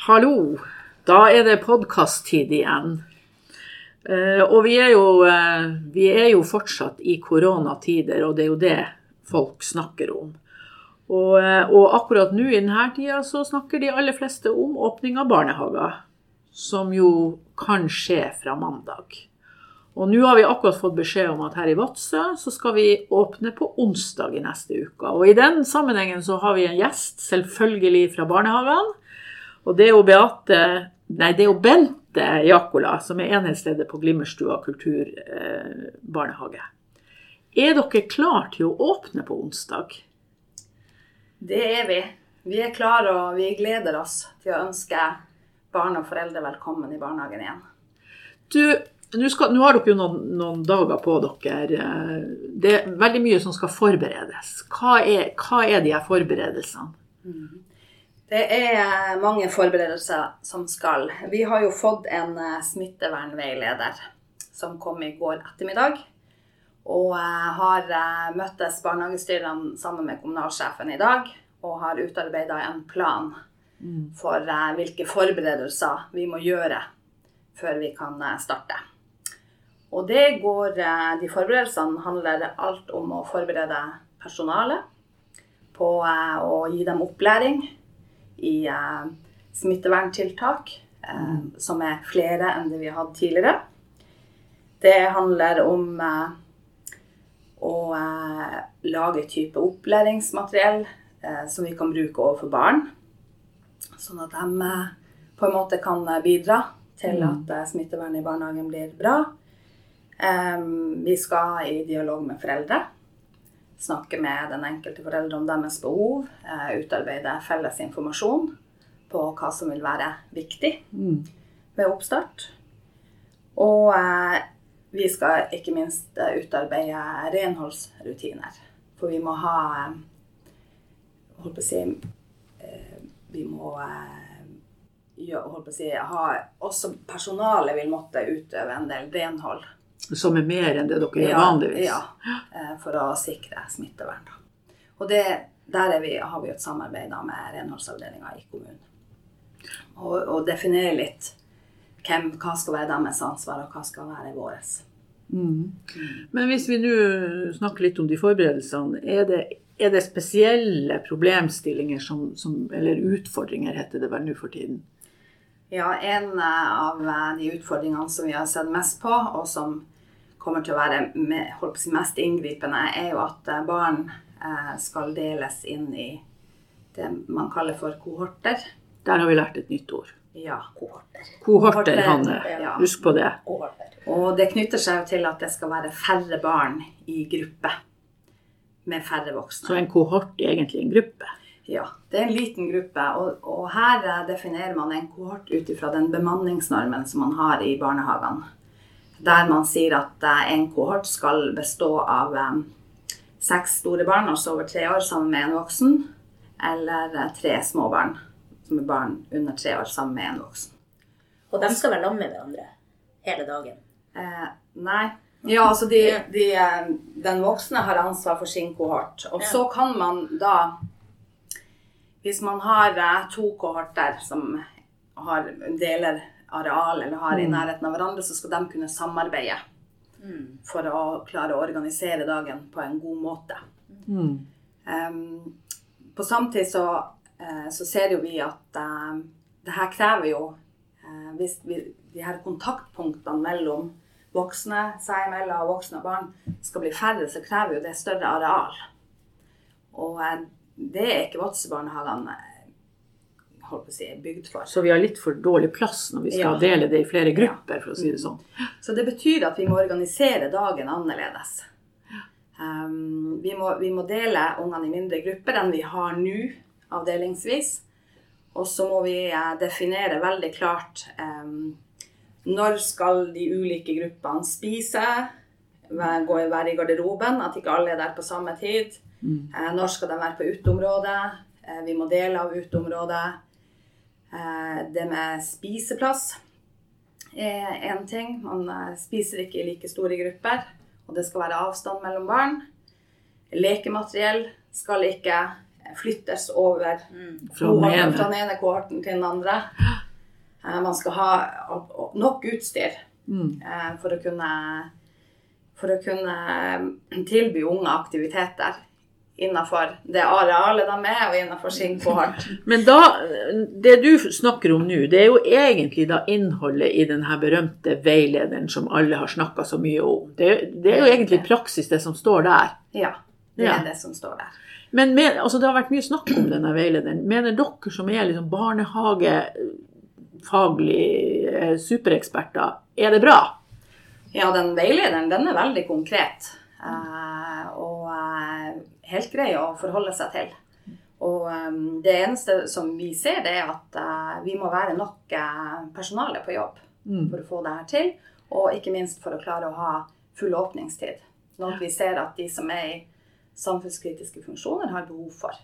Hallo. Da er det podkast-tid igjen. Eh, og vi er, jo, eh, vi er jo fortsatt i koronatider, og det er jo det folk snakker om. Og, eh, og akkurat nå i denne tida så snakker de aller fleste om åpning av barnehager. Som jo kan skje fra mandag. Og nå har vi akkurat fått beskjed om at her i Vadsø så skal vi åpne på onsdag i neste uke. Og i den sammenhengen så har vi en gjest, selvfølgelig fra barnehagene. Og det er jo Beate Nei, det er jo Bente Jakola, som er enhetsleder på Glimmerstua kulturbarnehage. er dere klare til å åpne på onsdag? Det er vi. Vi er klare og vi gleder oss til å ønske barn og foreldre velkommen i barnehagen igjen. Du, nå, skal, nå har dere jo noen, noen, dager på dere. Det er veldig mye som skal forberedes. Hva er, hva er de her forberedelsene? Mm. Det er mange forberedelser som skal. Vi har jo fått en eh, smittevernveileder som kom i går ettermiddag. Og eh, har eh, møttes barnehagestyrene sammen med kommunalsjefen i dag og har utarbeida en plan mm. for hvilke forberedelser vi må gjøre før vi kan starte. Og det går De forberedelsene handler alt om å forberede personalet på å gi dem opplæring i eh, smitteverntiltak, eh, som er flere enn det vi har hatt tidligere. Det handler om eh, å lage type opplæringsmateriell som vi kan bruke overfor barn. Sånn at de på en måte kan bidra til mm. at smittevernet i barnehagen blir bra. Vi skal i dialog med foreldre snakke med den enkelte foreldre om deres behov, eh, utarbeide felles informasjon på hva som vil være viktig mm. ved oppstart. Og eh, vi skal ikke minst eh, utarbeide renholdsrutiner. For vi må ha Holdt på å si Vi må holdt på å si, ha Også personalet vil måtte utøve en del renhold som er mer enn det dere gjør vanligvis? Ja, eh, for å sikre smittevern. Og det, der vi, har vi et samarbeid med renholdsavdelinga i kommunen. Og, og definere litt hvem, hva skal være deres ansvar, og hva skal være vårt. Mm. Men hvis vi nå snakker litt om de forberedelsene, er det, er det spesielle problemstillinger som, som, Eller utfordringer, heter det vel nå for tiden? Ja, en av de utfordringene som vi har sett mest på, og som kommer til å være si, mest inngripende, er jo at eh, barn eh, skal deles inn i det man kaller for kohorter. Der har vi lært et nytt ord. Ja, kohorter. Kohorter, Hanne. Ja. Husk på det. Kohorter. Og det knytter seg jo til at det skal være færre barn i gruppe. Med færre voksne. Så en kohort er egentlig en gruppe? Ja, det er en liten gruppe. Og, og her eh, definerer man en kohort ut ifra den bemanningsnormen som man har i barnehagene der man sier at eh, en kohort skal bestå av eh, seks store barn, altså over tre år, sammen med en voksen, eller tre små barn, som er barn under tre år, sammen med en voksen. Og de skal være sammen med hverandre hele dagen? Eh, nei. Ja, altså de, de, Den voksne har ansvar for sin kohort. Og så kan man da Hvis man har to kohorter som har deler areal eller har i mm. nærheten av hverandre, så skal de kunne samarbeide. Mm. For å klare å organisere dagen på en god måte. Mm. Um, på samtidig så, uh, så, ser jo vi at uh, det her krever jo uh, Hvis vi, de her kontaktpunktene mellom voksne seg imellom og voksne og barn skal bli færre, så krever jo det større areal. Og det er ikke Vadsø-barnehagene holdt på å si, bygd for. Så vi har litt for dårlig plass når vi skal ja. dele det i flere grupper, for å si det sånn. Så det betyr at vi må organisere dagen annerledes. Um, vi, må, vi, må, dele ungene i mindre grupper enn vi har nå, avdelingsvis. Og så må vi uh, definere veldig klart um, når skal de ulike gruppene spise, gå, være i garderoben, at ikke alle er der på samme tid. Mm. Uh, når skal de være på uteområdet? Uh, vi må dele av uteområdet. Eh, det med spiseplass er én ting. Man eh, spiser ikke i like store grupper. Og det skal være avstand mellom barn. Lekemateriell skal ikke flyttes over Fra den fra den ene kohorten til den andre. Eh, Man skal ha nok utstyr Mm. eh, for å kunne, for å kunne tilby unge aktiviteter innenfor det arealet de er, og innenfor sin kohort. Men da, det du snakker om nå, det er jo egentlig da innholdet i den berømte veilederen som alle har snakka så mye om. Det, det er jo egentlig praksis det som står der. Ja, det Ja. er det som står der. Men med, altså, det har vært mye snakk om denne veilederen. Mener dere som er liksom barnehagefaglig eh, supereksperter, er det bra? Ja, den veilederen den er veldig konkret. Eh, og eh, helt grei å forholde seg til. Og eh, det eneste som vi ser, det er at vi må være nok personale på jobb Mm. for å få det her til. Og ikke minst for å klare å ha full åpningstid. Noe vi ser at de som er i samfunnskritiske funksjoner, har behov for.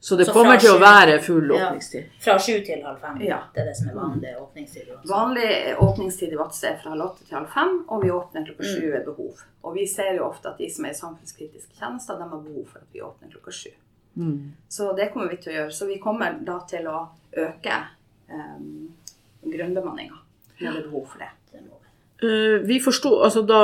Så det Så kommer til å være full Ja. åpningstid? Fra sju til halv fem. Ja. Det er det som er vanlig åpningstid. Også. Vanlig åpningstid i Vadsø er fra halv åtte til halv fem, og vi åpner klokka sju ved behov. Og vi ser jo ofte at de som er i samfunnskritiske tjenester, de har behov for at vi åpner klokka sju. Mm. Så det kommer vi til å gjøre. Så vi kommer da til å øke um, grunnbemanninga når det er behov for det. Må vi. forstod, altså da,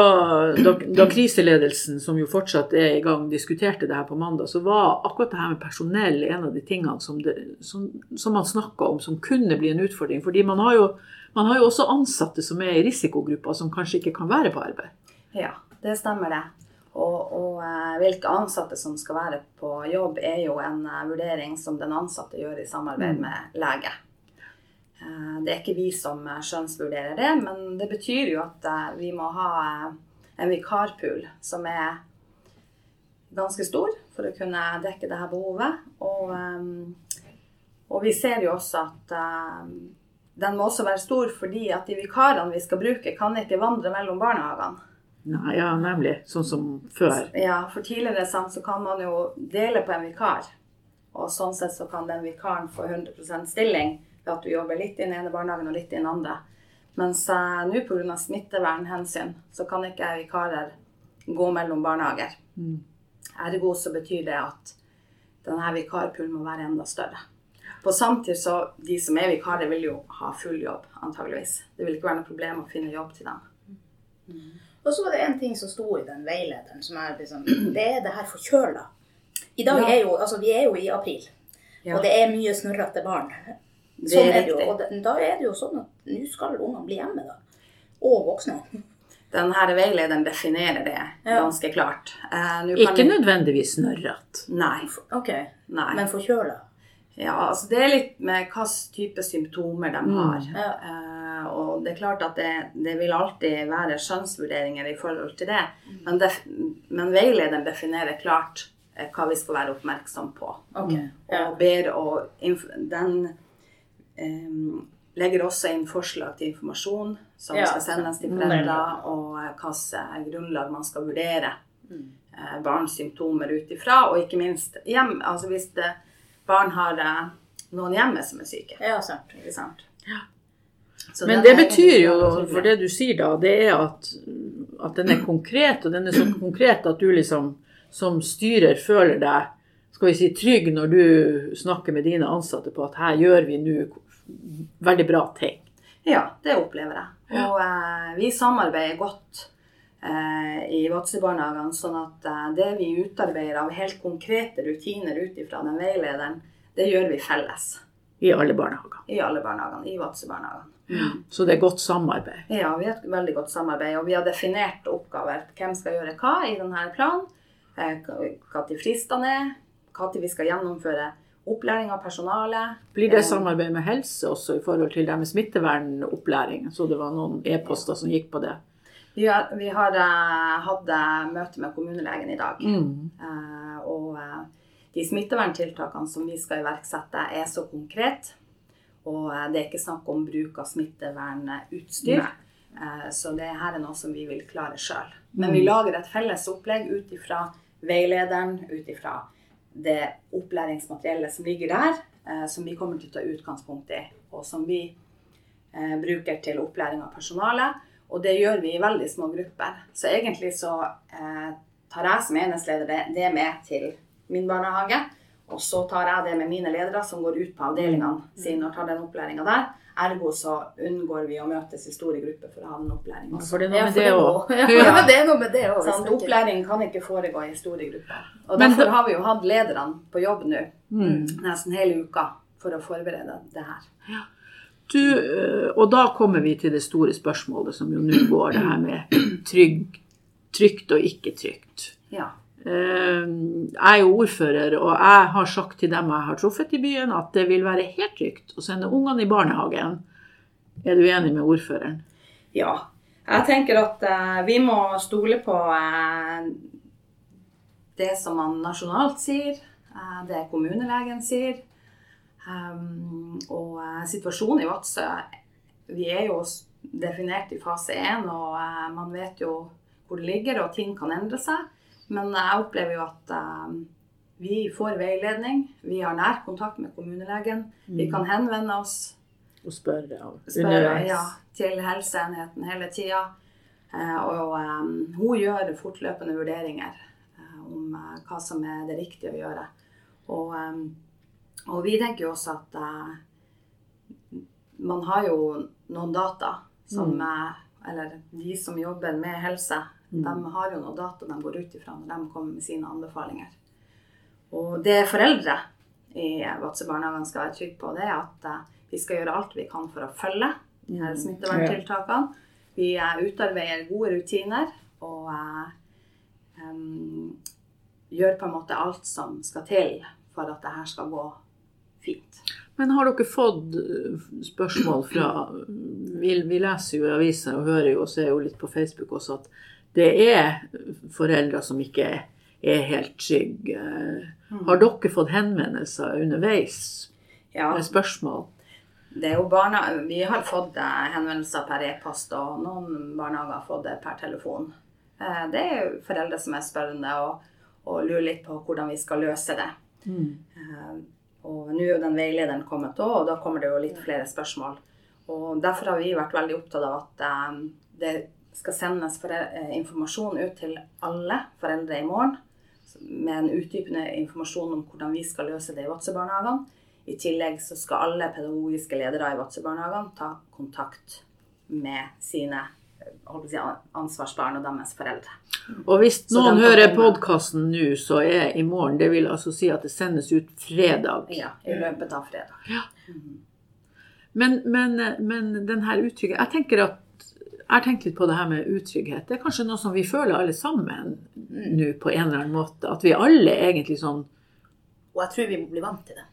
da, da kriseledelsen, som jo fortsatt er i gang, diskuterte det her på mandag, så var akkurat det her med personell en av de tingene som, det, som, som man snakka om som kunne bli en utfordring. Fordi man har, jo, man har jo også ansatte som er i risikogrupper, som kanskje ikke kan være på arbeid. Ja, det stemmer det. Og, og eh, hvilke ansatte som skal være på jobb, er jo en eh, vurdering som den ansatte gjør i samarbeid med lege. Eh, det er ikke vi som eh, skjønnsvurderer det, men det betyr jo at eh, vi må ha en vikarpool som er ganske stor for å kunne dekke dette behovet. Og, og vi ser jo også at den må også være stor fordi at de vikarene vi skal bruke, kan ikke vandre mellom barnehagene. Nei, ja, nemlig. Sånn som før. Ja, for tidligere sant, så kan man jo dele på en vikar. Og sånn sett så kan den vikaren få 100% stilling ved at du jobber litt i den ene barnehagen og litt i den andre. Mens eh, nå pga. smittevernhensyn så kan ikke vikarer gå mellom barnehager. Mm. Ergo så betyr det at denne vikarpoolen må være enda større. På samtidig så de som er vikarer, vil jo ha full jobb, antageligvis. Det vil ikke være noe problem å finne jobb til dem. Og så var det en ting som sto i den veilederen, som er liksom Det er det her forkjøla. I dag Ja. er jo Altså, vi er jo i april, Ja. og det er mye snørrete barn. Det Sånn er det jo. Og det, da er det jo sånn at nå skal ungene bli hjemme, da. Og voksne. Denne veilederen definerer det Ja. ganske klart. Eh, kan Ikke jeg- nødvendigvis snørrete. Nei. OK. nei. Men forkjøla. Ja, altså det er litt med hvilken type symptomer de har. Ja. Eh, og det er klart at det, det vil alltid være skjønnsvurderinger i forhold til det. Men, def, men veilederen definerer klart eh, hva vi skal være oppmerksom på. OK. Ja. Og ber å inf den eh, legger også inn forslag til informasjon som Ja, skal sendes til mm. foreldre, og eh, hvilket grunnlag man skal vurdere Mm. eh, barns symptomer ut ifra. Og ikke minst hjem, altså hvis barn har eh, noen hjemme som er syke. Ja, sant. Ikke sant? Ja. Men det betyr jo, for det du sier da, det er at, at den er konkret, og den er så konkret at du liksom som styrer føler deg skal vi si, trygg når du snakker med dine ansatte på at her gjør vi nå veldig bra ting. Ja, det opplever jeg. Og eh, vi samarbeider godt eh, i Vadsø-barnehagene, sånn at eh, det vi utarbeider av helt konkrete rutiner ut ifra den veilederen, det gjør vi felles I alle barnehager. i alle barnehagene, i Vadsø-barnehagene. Så det er godt samarbeid. Ja, vi har et veldig godt samarbeid, og vi har definert oppgaver. Hvem skal gjøre hva i denne planen, Når til fristene er, til vi skal gjennomføre opplæring av personalet. Blir det Eh, samarbeid med helse også i forhold til det med smittevernopplæring? Så det var noen e-poster som gikk på det. Vi har, vi har uh, hatt eh, møte med kommunelegen i dag. Mm. Uh, og uh, de smitteverntiltakene som vi skal iverksette, er så konkret. Og det er ikke snakk om bruk av smittevernutstyr. Så det her er noe som vi vil klare sjøl. Men vi lager et felles opplegg ut ifra veilederen, ut ifra det opplæringsmateriellet som ligger der, eh, som vi kommer til å ta utgangspunkt i, og som vi eh, bruker til opplæring av personalet. Og det gjør vi i veldig små grupper. Så egentlig så eh, tar jeg som enhetsleder det, det med til min barnehage. Og så tar jeg det med mine ledere som går ut på avdelingene sine og tar den opplæringa der. Ergo så unngår vi å møtes i store grupper for å ha den opplæringa noe Ja, med for det. Ja, er noe med det òg. Sånn, opplæring kan ikke foregå i store grupper. Og Men Derfor har vi jo hatt lederne på jobb nå Mm. nesten hele uka for å forberede det her. Du, øh, og da kommer vi til det store spørsmålet som jo nå går, det her med trygg, trygt og ikke trygt. Ja. Eh, Jeg er jo ordfører, og jeg har sagt til dem jeg har truffet i byen, at det vil være helt trygt å sende ungene i barnehagen. Er du enig med ordføreren? ja. Jeg tenker at eh, vi må stole på eh, det som man nasjonalt sier, det kommunelegen sier. Og situasjonen i Vadsø Vi er jo definert i fase 1, og man vet jo hvor det ligger, og ting kan endre seg. Men jeg opplever jo at eh, vi får veiledning. Vi har nær kontakt med kommunelegen. Vi kan henvende oss Og spørre og spørre ja, til helseenheten hele tida. Eh, og eh, hun gjør fortløpende vurderinger eh, om eh, hva som er det riktige å gjøre. Og, eh, og vi tenker jo også at man har jo noen data som Mm. Eller de som jobber med helse, Mm. de har jo noen data de går ut ifra når de kommer med sine anbefalinger. Og det foreldre i Vadsø barnehagene skal være trygge på, det er at eh, vi skal gjøre alt vi kan for å følge Mm. smitteverntiltakene. Vi eh, utarbeider gode rutiner og um, gjør på en måte alt som skal til for at det her skal gå fint. Men har dere fått spørsmål fra vi, vi leser jo i aviser og hører jo og ser jo litt på Facebook også at det er foreldre som ikke er helt trygge. Har dere fått henvendelser underveis Ja, med spørsmål? det er jo barna, vi har fått eh, henvendelser per e-post, og noen barnehager har fått det per telefon. Eh, Det er jo foreldre som er spørrende og, og lurer litt på hvordan vi skal løse det. Mm. Eh, Og nå er jo den veilederen kommet òg, og da kommer det jo litt flere spørsmål. Og Derfor har vi vært veldig opptatt av at det skal sendes eh, informasjon ut til alle foreldre i morgen. Med en utdypende informasjon om hvordan vi skal løse det i Vadsø-barnehagene. I tillegg så skal alle pedagogiske ledere i Vadsø-barnehagene ta kontakt med sine eh, si, ansvarsbarn og deres foreldre. Og hvis noen hører podkasten nå, så er i morgen Det vil altså si at det sendes ut fredag. Ja, I løpet av fredag. Men, men, men den her utrygghet Jeg tenker at jeg har tenkt litt på det her med utrygghet. Det er kanskje noe som vi føler alle sammen nå på en eller annen måte. At vi alle egentlig sånn Og jeg tror vi må bli vant til det.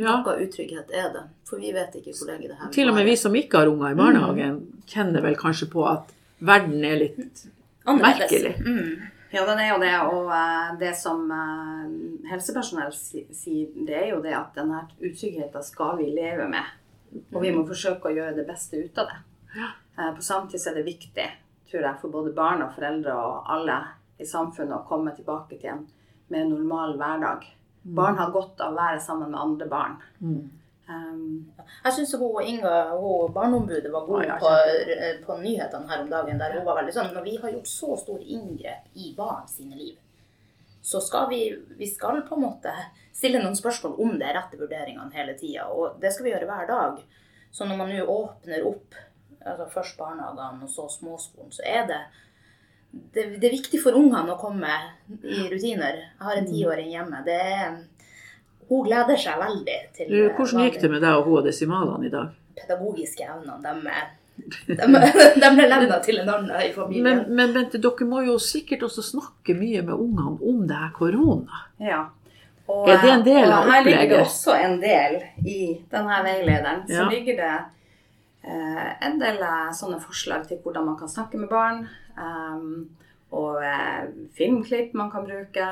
ja, Noe utrygghet er det. For vi vet ikke hvor lenge det her Til og med vi som ikke har unger i barnehagen, kjenner vel kanskje på at verden er litt Annerledes. merkelig. Mm. Ja, den er jo det. Og eh, det som eh, helsepersonell sier, det er jo det at denne utryggheten skal vi leve med. Og vi må forsøke å gjøre det beste ut av det. Ja. Eh, På samme tid er det viktig, tror jeg, for både barn og foreldre og alle i samfunnet å komme tilbake til en mer normal hverdag. Barn har godt av å være sammen med andre barn. Mm. Um, Jeg syns Inga, hun barneombudet, var god ja, på, på nyhetene her om dagen. Der hun var veldig sånn Når vi har gjort så store inngrep i barn sine liv, så skal vi, vi skal på en måte stille noen spørsmål om det er rette vurderingene hele tida. Og det skal vi gjøre hver dag. Så når man nå åpner opp altså først barnehagene og så småskolen, så er det det, det er viktig for ungene å komme i rutiner. Jeg har en tiåring hjemme. Det er, hun gleder seg veldig til Du, Hvordan gikk det med deg og hun og desimalene i dag? pedagogiske evnene, de, er- de, de ble levna til en annen i familien. Men, men Bente, dere må jo sikkert også snakke mye med ungene om det her korona. Ja. Og, Er det en del av opplegget? her ligger det også en del i denne veilederen. Så Ja. ligger det eh, en del eh, sånne forslag til hvordan man kan snakke med barn. ehm, og eh, filmklipp man kan bruke.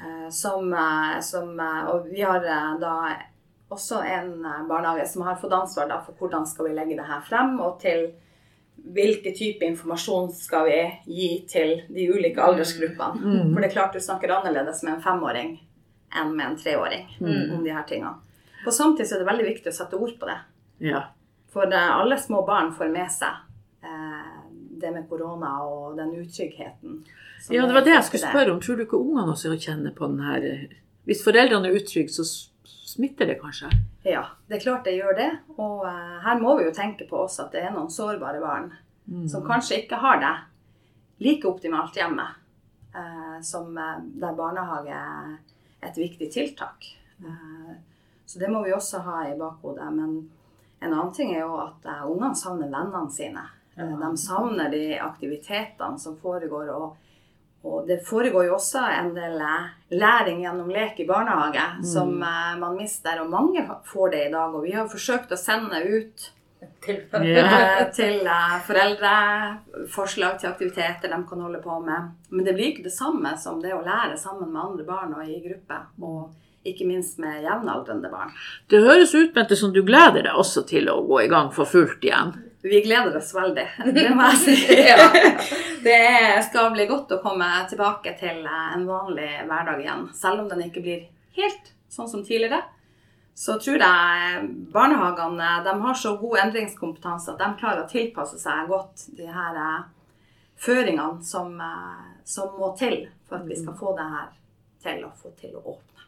eh, som, eh, som eh, Og vi har eh, da også en eh, barnehage som har fått ansvar da, for hvordan skal vi legge det her frem, og til hvilken type informasjon skal vi gi til de ulike aldersgruppene. Mm. For det er klart du snakker annerledes med en femåring enn med en treåring Mm. om de her tingene. På samtidig er det veldig viktig å sette ord på det. Ja. For eh, alle små barn får med seg eh, det med korona og den utryggheten. ja, det var det jeg skulle spørre om. Tror du ikke ungene også kjenner på den her hvis foreldrene er utrygge, så smitter det kanskje. Ja, det er klart det gjør det. Og eh, her må vi jo tenke på også at det er noen sårbare barn som kanskje ikke har det like optimalt hjemme, eh, som eh, der barnehage er et viktig tiltak. Eh, så det må vi også ha i bakhodet. Men en annen ting er jo at uh, ungene savner vennene sine. Eh, De savner de aktivitetene som foregår. og og det foregår jo også en del eh, læring gjennom lek i barnehage som eh, man mister, og mange får det i dag. Og vi har forsøkt å sende ut Til, Ja. eh, til foreldre forslag til aktiviteter de kan holde på med. Men det blir ikke det samme som det å lære sammen med andre barn og i gruppe. Og ikke minst med jevnaldrende barn. Det høres ut Bente, som du gleder deg også til å gå i gang for fullt igjen. Vi gleder oss veldig, det må jeg si. Det skal bli godt å komme tilbake til eh, en vanlig hverdag igjen. Selv om den ikke blir helt sånn som tidligere. Så tror jeg barnehagene de har så god endringskompetanse at de klarer å tilpasse seg godt de her eh, føringene som, eh, som må til for at vi skal få det her til å få til å åpne.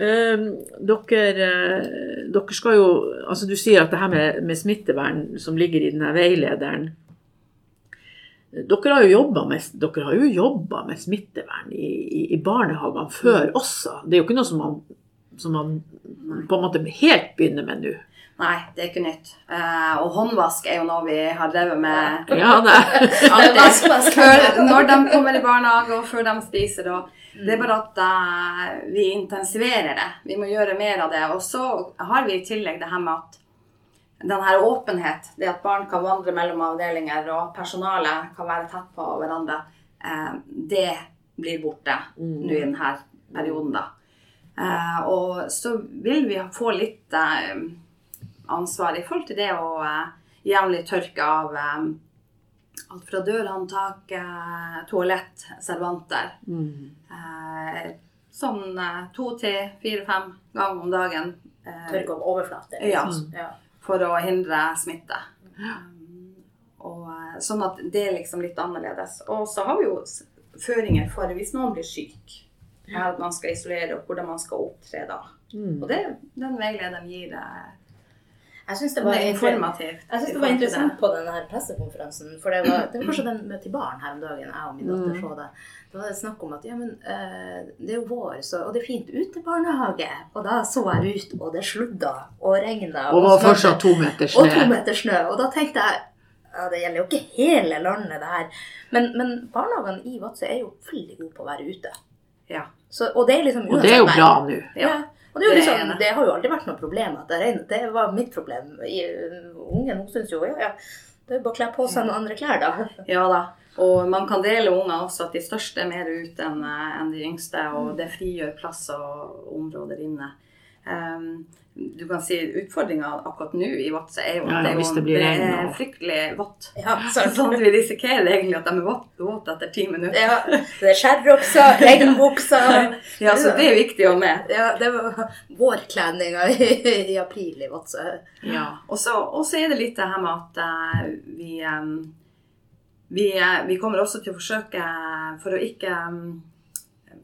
Eh, dere, uh, dere skal jo altså Du sier at det her med, med smittevern som ligger i denne veilederen Dere har jo jobba med, med smittevern i, i, i barnehagene før også. Det er jo ikke noe som man, som man på en måte helt begynner med nå. Nei, det er ikke nytt. Uh, og håndvask er jo noe vi har drevet med Ja, det. Før, når de kommer i barnehage og før de spiser. Og det er bare at uh, vi intensiverer det. Vi må gjøre mer av det. Og så har vi i tillegg det her med at denne åpenhet, det at barn kan vandre mellom avdelinger og personalet kan være tett på hverandre, uh, det blir borte nå i denne perioden, da. Uh, og så vil vi få litt ansvar i forhold til det å jevnlig tørke av alt fra dørhåndtak, eh, toalett, servanter. Eh, sånn eh, to til fire-fem ganger om dagen. eh, Tørke opp overflate. Ja. liksom. ja. for å hindre smitte. Um, og, sånn at det er liksom litt annerledes. Og så har vi jo føringer for hvis noen blir syk. At man skal isolere, og hvordan man skal opptre da. Og det, den veilederen gir Jeg syns det var er informativt. Jeg synes det var interessant på denne her pressekonferansen, for det var, det var kanskje den med til barn her om dagen, jeg og min datter så det. Da var det snakk om at ja, men eh, det er jo vår, så, og det er fint ute i barnehage. Og da så jeg ut, og det sludda og regna. Og var fortsatt to meter snø. Og to meter snø. Og da tenkte jeg ja, det gjelder jo ikke hele landet, det her. Men, men barnehagene i Vadsø er jo veldig gode på å være ute. Ja. Så, og det er liksom Og det er jo bra nå. Ja. Og det, er jo liksom, det, det har jo aldri vært noe problem det var mitt problem. Ungen hun syns jo ja, ja, det er bare å kle på seg noen andre klær, da. Ja da. Og man kan dele unger også, at de største er mer ute enn eh, enn de yngste, og det frigjør plass og områder inne. Um, du kan si Utfordringa akkurat nå i Vadsø er jo Ja, at det, er jo, det det er fryktelig vått. Ja, så, Sånn at vi risikerer egentlig at de er våt- våte etter ti minutter. ja, det er skjærrokser, regnbukser Ja, så det er viktig å ha med. Ja, det var vårkledninga i, i april i Vadsø. Ja. Og så er det litt det her med at uh, vi, um, vi, uh, vi kommer også til å forsøke, for å ikke um,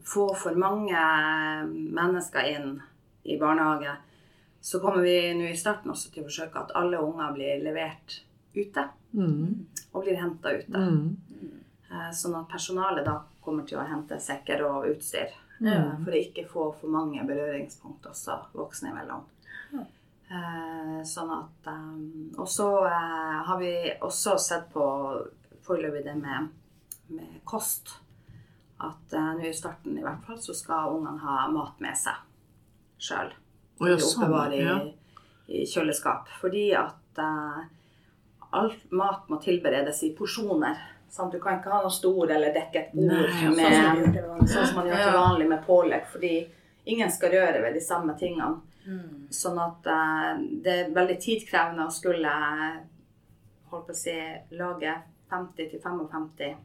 få for mange mennesker inn i barnehage, så kommer vi nå i starten også til å forsøke at alle unger blir levert ute. Mm. Og blir henta ute. Mm. Eh, Sånn at personalet da kommer til å hente sekker og utstyr. Mm. eh, For å ikke få for mange berøringspunkt også voksne imellom. Eh, Sånn at Og så har vi også sett på foreløpig det med, med kost. At nå i starten i hvert fall så skal ungene ha mat med seg sjøl. Å, ja, sånn, Oppbevare ja. i, i kjøleskap. Fordi at uh, all mat må tilberedes i porsjoner. Sant? Du kan ikke ha noe stor eller dekket bord med, sånn sånn som man gjør til vanlig med pålegg. Fordi ingen skal røre ved de samme tingene. Mm. Sånn at uh, det er veldig tidkrevende å skulle holdt på å si, lage 50-55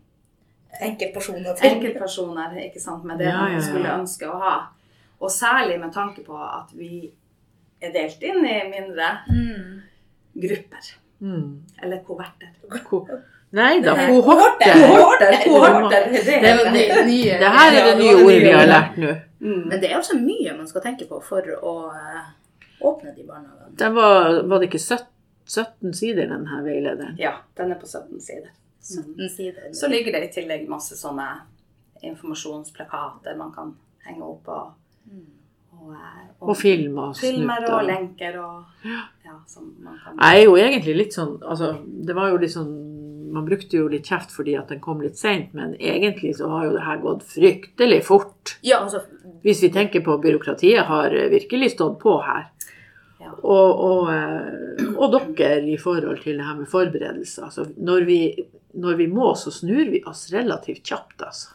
Enkeltpersoner til. enkeltpersoner ikke sant, med det Ja, ja, man skulle ønske å ha. Og særlig med tanke på at vi er delt inn i mindre Mm. grupper. Mm. Eller koverter. Ko Nei da, kohorter. Kohorter, kohorter, det Det, er det, nye- nye- det her er det nye ordet vi har lært nå. Mm. Men det er også mye man skal tenke på for å eh, åpne de barnehagene. Det var, var det ikke 17, 17 sider, den her veilederen? Ja, den er på 17 sider. Mm. 17 sider. Så ligger det i tillegg masse sånne informasjonsplakater man kan henge opp og, Mm. og, eh, Og film og filmer og lenker og ja, som man kan Jeg er jo egentlig litt sånn altså, Det var jo litt sånn Man brukte jo litt kjeft fordi at den kom litt seint, men egentlig så har jo det her gått fryktelig fort. Ja, altså Hvis vi tenker på byråkratiet har virkelig stått på her. Ja. Og, og, eh, og dere i forhold til det her med forberedelser. Altså, når, vi, når vi må, så snur vi oss relativt kjapt, altså.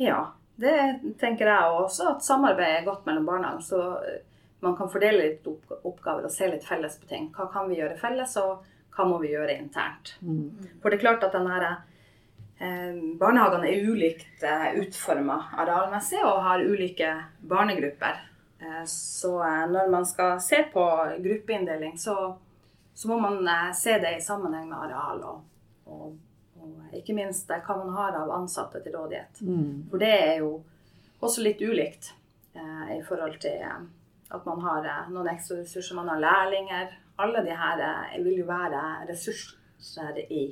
Ja, det tenker jeg også. At samarbeid er godt mellom barna. Så eh, man kan fordele litt oppgaver og se litt felles på ting. Hva kan vi gjøre felles, og hva må vi gjøre internt? Mm. For det er klart at denne, eh, barnehagene er ulikt eh, utforma arealmessig og har ulike barnegrupper. Eh, så eh, når man skal se på gruppeinndeling, så, så må man se det i sammenheng med areal og, og, og ikke minst eh, hva man har av ansatte til rådighet. Mm. For det er jo også litt ulikt eh, i forhold til eh, at man har eh, noen ekstra ressurser. Man har lærlinger. Alle de her eh, vil jo være ressurser i,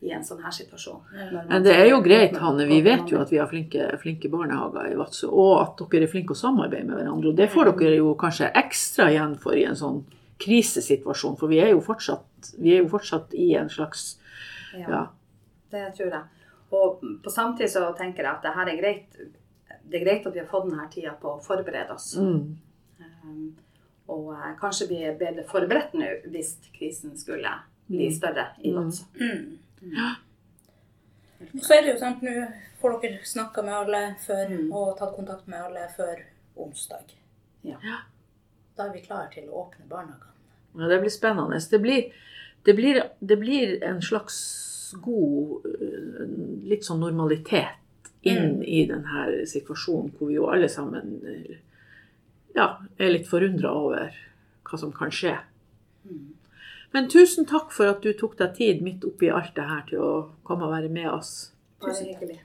i en sånn her situasjon. Men det er jo greit, Hanne. Vi vet jo at vi har flinke, flinke barnehager i Vadsø, og at dere er flinke å samarbeide med hverandre. Og det får dere jo kanskje ekstra igjen for i en sånn krisesituasjon, for vi er jo fortsatt, vi er jo fortsatt i en slags Ja, ja. det tror jeg. Og på samtidig så tenker jeg at det her er greit. Det er greit at vi har fått denne tida på å forberede oss. Mm. Um, og eh, kanskje bli bedre forberedt nå hvis krisen skulle bli Mm. større i Mm. Mm. Mm. Så er det jo sant, nå får dere snakka med alle før, Mm. og tatt kontakt med alle før onsdag. Ja. Da er vi klare til å åpne barnehagene. Ja, det blir spennende. Det blir, det blir, det blir en slags god øh, litt sånn normalitet inn Mm. i denne situasjonen hvor vi jo alle sammen øh, ja, er litt forundra over hva som kan skje. Mm. Men tusen takk for at du tok deg tid midt oppi alt det her til å komme og være med oss. Tusen takk.